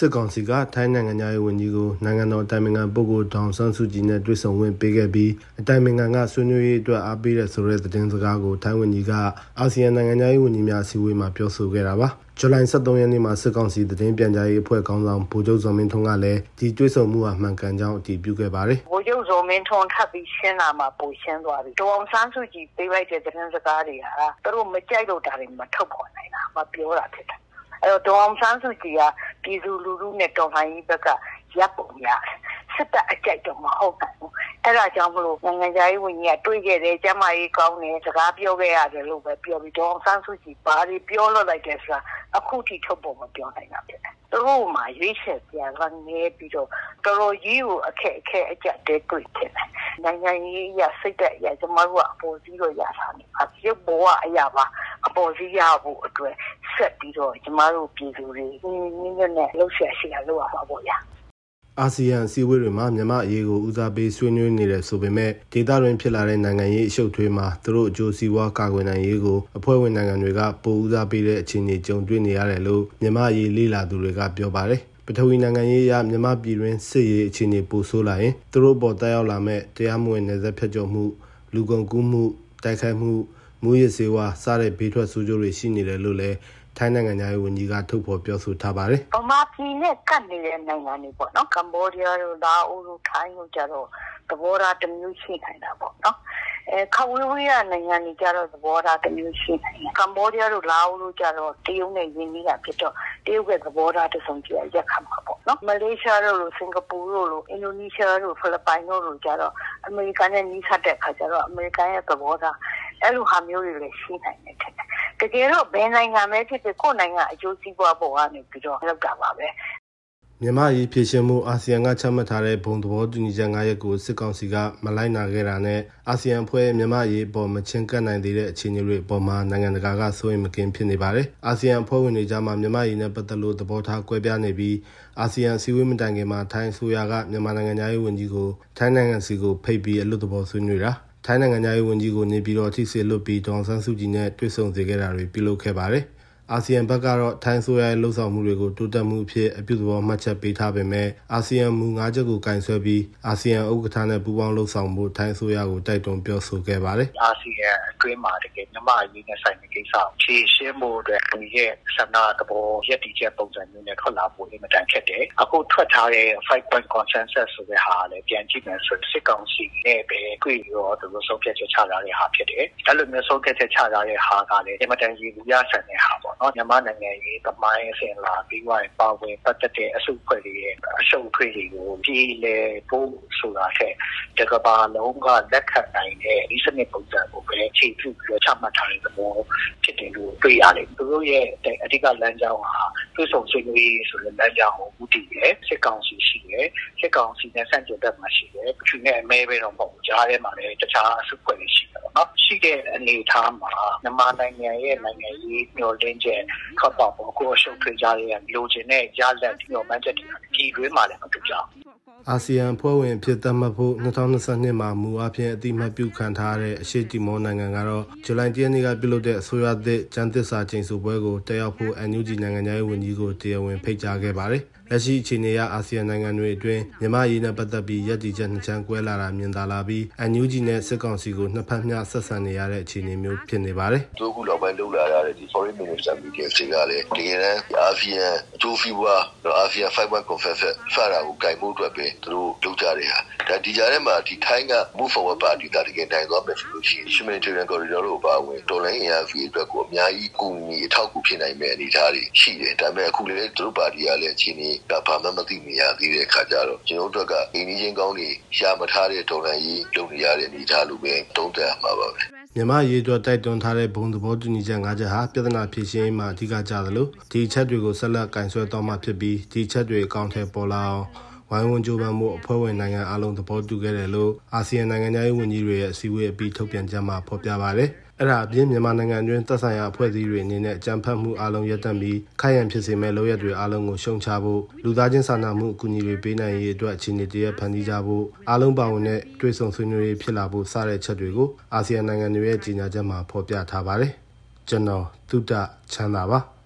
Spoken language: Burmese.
စစ်ကောင်စီကထိုင်းနိုင်ငံသားရေးဝန်ကြီးကိုနိုင်ငံတော်တိုင်ပင်ခံပုဂ္ဂိုလ်ဒေါန်ဆန်းစုကြည်နဲ့တွေ့ဆုံဝင်ပေးခဲ့ပြီးအတိုင်ပင်ခံကဆွေးနွေးရေးအတွက်အားပေးတဲ့ဆိုတဲ့သတင်းစကားကိုထိုင်းဝန်ကြီးကအာဆီယံနိုင်ငံသားရေးဝန်ကြီးများအစည်းအဝေးမှာပြောဆိုခဲ့တာပါဇူလိုင်23ရက်နေ့မှာစစ်ကောင်စီသတင်းပြန်ကြားရေးအဖွဲ့ခေါင်းဆောင်ဗိုလ်ချုပ်ဇော်မင်းထွန်းကလည်းဒီတွေ့ဆုံမှုဟာမှန်ကန်ကြောင်းအတည်ပြုခဲ့ပါတယ်။ဗိုလ်ချုပ်ဇော်မင်းထွန်းထပ်ပြီးရှင်းလာမှပိုရှင်းသွားပြီ။ဒေါအောင်ဆန်းစုကြည်ပေးလိုက်တဲ့သတင်းစကားတွေဟာသူတို့မကြိုက်လို့ဒါတွေမထုတ်ဖော်နိုင်တာမပြောတာဖြစ်တယ်။အဲတော့ဒေါအောင်ဆန်းစုကြည်က ပြည်သူလူထုနဲ့တော်လှန်ရေးဘက်ကရပ်ပုံရတယ်။စစ်တပ်အကြိုက်တော့မဟုတ်ဘူး။အဲဒါကြောင့်မလို့နိုင်ငံရေးဝန်ကြီးကတွေးခဲ့တယ်ကျမကြီးကောင်းတယ်စကားပြောခဲ့ရတယ်လို့ပဲပြောပြီးဒေါအောင်ဆန်းစုကြည်ဘာတွေပြောလို့လိုက်တယ်ဆိုတာအခုထိထုတ်ဖို့မပြောနိုင်တာဖြစ်တယ်။သူတို့မှရွေးချယ်ပြန်ကနေပြီးတော့တော်တော်ကြီးကိုအခက်အခဲအကြက်တဲတွေ့ဖြစ်တယ်။နိုင်ငံရေးရစိတ်သက်ရကျမတို့ကအပေါ်စီးတော့ရတာနေပါရုပ်ဘောကအရာပါအပေါ်စီးရဖို့အတွက် ဆက်ပြီးတော့ကျမတို့ပြည်သူတွေနည်းနည်းနဲ့လှုပ်ရှားရှိရလို့ရပါပေါ့ဗျာ။အာဆီယံအစည်းအဝေးတွေမှာမြန်မာအရေးကိုဦးစားပေးဆွေးနွေးနေတယ်ဆိုပေမဲ့ဒေသတွင်းဖြစ်လာတဲ့နိုင်ငံရေးအရှုပ်ထွေးမှာသူတို့အကျိုးစီးပွားကာကွယ်နိုင်ရေးကိုအဖွဲ့ဝင်နိုင်ငံတွေကပိုဦးစားပေးတဲ့အခြေအနေကြုံတွေ့နေရတယ်လို့မြန်မာအရေးလေ့လာသူတွေကပြောပါတယ်ပထဝီနိုင်ငံရေးအရမြန်မာပြည်တွင်းစစ်ရေးအခြေအနေပိုဆိုးလာရင်သူတို့ပေါ်တက်ရောက်လာမဲ့တရားမဝင်နယ်စပ်ဖြတ်ကျော်မှုလူကုန်ကူးမှုတိုက်ခိုက်မှုမူရစ်စေဝါစတဲ့ဘေးထွက်ဆိုးကျိုးတွေရှိနေတယ်လို့လည်း ထိုင်းနိုင်ငံသားရေးဝန်ကြီးကထုတ်ဖော်ပြောဆိုထားပါတယ်။ဗမာပြည်နဲ့ကပ်နေတဲ့နိုင်ငံတွေပေါ့နော်။ကမ္ဘောဒီးယားတို့လာအိုတို့ထိုင်းတို့ကြတော့သဘောထားတစ်မျိုးရှိနေတာပေါ့နော်။အဲခဝေးဝေးရနိုင်ငံတွေကြတော့သဘောထားတစ်မျိုးရှိနေတယ်။ကမ္ဘောဒီးယားတို့လာအိုတို့ကြတော့တရုတ်နဲ့ယင်းကြီးကဖြစ်တော့တရုတ်ရဲ့သဘောထားတစ်စုံကြည့်ရက်ခတ်မှာပေါ့နော်။မလေးရှားတို့လိုစင်ကာပူတို့လိုအင်ဒိုနီးရှားတို့ဖိလစ်ပိုင်တို့လိုကြတော့အမေရိကန်နဲ့နီးစပ်တဲ့အခါကျတော့အမေရိကန်ရဲ့သဘောထားအဲ့လိုဟာမျိုးတွေလည်းရှိနိုင်တယ်တ ကယ်တော့ဘယ်နိုင်ငံပဲဖြစ်ဖြစ်ကိုယ့်နိုင်ငံအကျိုးစီးပွားပေါ်ကနေပြီးတော့လောက်တာပါပဲမြန်မာရေးဖြည့်ရှင်မှုအာဆီယံကချမှတ်ထားတဲ့ဘုံသဘောတူညီချက်၅ရပ်ကိုစစ်ကောင်စီကမလိုက်နာခဲ့တာနဲ့အာဆီယံဖွဲ့မြန်မာရေးပေါ်မချင်းကပ်နိုင်သေးတဲ့အခြေအနေတွေပေါ်မှာနိုင်ငံတကာကစိုးရိမ်မကင်းဖြစ်နေပါတယ်။အာဆီယံဖွဲ့ဝင်တွေကြားမှာမြန်မာရေးနဲ့ပတ်သက်လို့သဘောထားကွဲပြားနေပြီးအာဆီယံစီဝေးမတိုင်ခင်မှာထိုင်းဆိုရကမြန်မာနိုင်ငံသားရေးဝန်ကြီးကိုထိုင်းနိုင်ငံစီကိုဖိတ်ပြီးအလွတ်သဘောဆွေးနွေးတာ ထိုင်းနိုင်ငံသားရေးဝန်ကြီးကိုနေပြည်တော်အထိဆေလွတ်ပြီးဒေါန်ဆန်းစုကြည်နဲ့တွေ့ဆုံစေခဲ့တာတွေပြုလုပ်ခဲ့ပါတယ်။ အာဆီယံဘက်ကတော့ထိုင်းဆိုရရဲ့လှုပ်ဆောင်မှုတွေကိုတိုးတက်မှုအဖြစ်အပြုသဘောမှတ်ချက်ပေးထားပေမဲ့အာဆီယံမူ၅ချက်ကိုကင်ဆယ်ပြီးအာဆီယံဥက္ကဋ္ဌနဲ့ပူးပေါင်းလှုပ်ဆောင်မှုထိုင်းဆိုရကိုတိုက်တွန်းပြောဆိုခဲ့ပါတယ်။အာဆီယံအတွင်းမှာတကယ်မြန်မာအရေးနဲ့ဆိုင်တဲ့ကိစ္စကိုဖြေရှင်းဖို့အတွက်ဒီရဲ့ဆန္ဒသဘောရည်တည်ချက်ပုံစံမျိုးနဲ့ထွက်လာဖို့အင်မတန်ခက်တယ်။အခုထွက်ထားတဲ့5 point consensus ဆိုတဲ့ဟာလည်းပြန်ကြည့်မယ်ဆိုစစ်ကောင်စီနဲ့ပဲတွေ့ရောသူတို့ဆုံးဖြတ်ချက်ချလာတဲ့ဟာဖြစ်တယ်။အဲ့လိုမျိုးဆုံးဖြတ်ချက်ချလာတဲ့ဟာကလည်းအင်မတန်ရည်ရည်ရဆန်တဲ့ဟာပေါ့နော်မြန်မာနိုင်ငံရေးသမိုင်းအစဉ်လာပြီးွားရင်ပါဝင်ပတ်သက်တဲ့အစုအဖွဲ့တွေရဲ့အရှုပ်ထွေးတွေကိုပြည်လေဖို့ဆိုတာထက်တကဘာလုံးကလက်ခံနိုင်တဲ့ဒီစနစ်ပုံစံကိုပဲခြေပြုပြီးချမှတ်ထားတဲ့သဘောဖြစ်တယ်လို့တွေ့ရတယ်သူတို့ရဲ့အဓိကလမ်းကြောင်းဟာသွေးဆောင်ဆွေးနွေးဆိုတဲ့လမ်းကြောင်းကိုဦးတည်တယ်စစ်ကောင်စီရှိတယ်စစ်ကောင်စီနဲ့ဆန့်ကျင်ဘက်မှာရှိတယ်သူနဲ့အမဲပဲတော့မဟုတ်ဘူးကြားထဲမှာလည်းတခြားအစုအဖွဲ့တွေရှိတယ်ပေါ့ နော်ရှိတဲ့အနေအထားမှာမြန်မာနိုင်ငံရဲ့နိုင်ငံရေးမျှော်လင့်ချက်ခပ်ပေါ့ပေါ့ကိုအရှုပ်ထွေးကြရတဲ့လိုချင်တဲ့ရလက်မျှော်မှန်းချက်တွေပြည်တွင်းမှာလည်းမတူကြဘူး အာဆီယံဖွဲ့ဝင်ဖြစ်သတ်မှတ်ဖို့2022မှာမူအဖြစ်အတိမတ်ပြုခံထားတဲ့အရှိတီမောနိုင်ငံကတော့ဇူလိုင်10ရက်နေ့ကပြုလုပ်တဲ့အစိုးရသစ်ကျန်းသစ္စာချိန်ဆပွဲကိုတက်ရောက်ဖို့ NUG နိုင်ငံသားရေးဝန်ကြီးကိုတရားဝင်ဖိတ်ကြားခဲ့ပါတယ်။လက်ရှိအခြေအနေအရအာဆီယံနိုင်ငံတွေအတွင်းမြန်မာရေးနဲ့ပတ်သက်ပြီးရည်တည်ချက်နှစ်ချမ်းကွဲလာတာမြင်သာလာပြီး NUG နဲ့စစ်ကောင်စီကိုနှစ်ဖက်မျှဆက်ဆံနေရတဲ့အခြေအနေမျိုးဖြစ်နေပါတယ်။တို့ခုလောက်ပိုင်းလုပ်လာရတဲ့ဒီ foreign minister meeting တွေကလည်းတကယ်တမ်းအာဆီယံအကျိုးဖီဝါအာဆီယံ5 conference ဖာရာကိုဂိုင်မှုအတွက်ပဲသူတို့လုပ်ကြတယ်ဟာဒါဒီကြားထဲမှာဒီထိုင်းက move forward party ကတကယ်နိုင်သွားမယ်ဆိုလို့ရှိရင် humanitarian corridor လို့ပါဝင်တော်လိုင်း ARV အတွက်ကိုအများကြီးကူညီအထောက်အကူဖြစ်နိုင်မယ့်အနေအထားတွေရှိတယ်ဒါပေမဲ့အခုလည်းသူတို့ပါတီကလည်းအခြေအနေကဘာမှမသိမြင်ရသေးတဲ့အခါကျတော့ကျွန်တော်တို့ကအိန္ဒိယကောင်းတွေရှာမထားတဲ့တော်လိုင်းကြီးလုပ်နေရတဲ့အနေအထားလိုပဲတုံးတက်မှာပါပဲမြန်မာရေးအတွက်တိုက်တွန်းထားတဲ့ဘုံသဘောတူညီချက်၅ချက်ဟာပြဿနာဖြေရှင်းမှာအဓိကကျသလိုဒီချက်တွေကိုဆက်လက်ကင်ဆွဲတော့မှဖြစ်ပြီးဒီချက်တွေအကောင့်ထဲပေါ်လာအောင် ဝိုင်းဝန်းကြိုးပမ်းမှုအဖွဲ့ဝင်နိုင်ငံအလုံးသဘောတူခဲ့တယ်လို့အာဆီယံနိုင်ငံသားဝန်ကြီးတွေရဲ့အစည်းအဝေးအပြီးထုတ်ပြန်ချက်မှာဖော်ပြပါတယ်။အဲ့ဒါအပြင်မြန်မာနိုင်ငံတွင်းသက်ဆိုင်ရာအဖွဲ့အစည်းတွေအနေနဲ့အကြံဖတ်မှုအလုံးရပ်တန့်ပြီးခိုင်ရန်ဖြစ်စေမဲ့လုပ်ရက်တွေအလုံးကိုရှုံချဖို့လူသားချင်းစာနာမှုအကူအညီတွေပေးနိုင်ရေးအတွက်အခြေအနေတရဖန်တီးကြဖို့အလုံးပါဝင်တဲ့တွေ့ဆုံဆွေးနွေးရေးဖြစ်လာဖို့စတဲ့ချက်တွေကိုအာဆီယံနိုင်ငံတွေရဲ့ကြီးညာချက်မှာဖော်ပြထားပါတယ်။ကျွန်တော်တုဒ္ဒချမ်းသာပါ။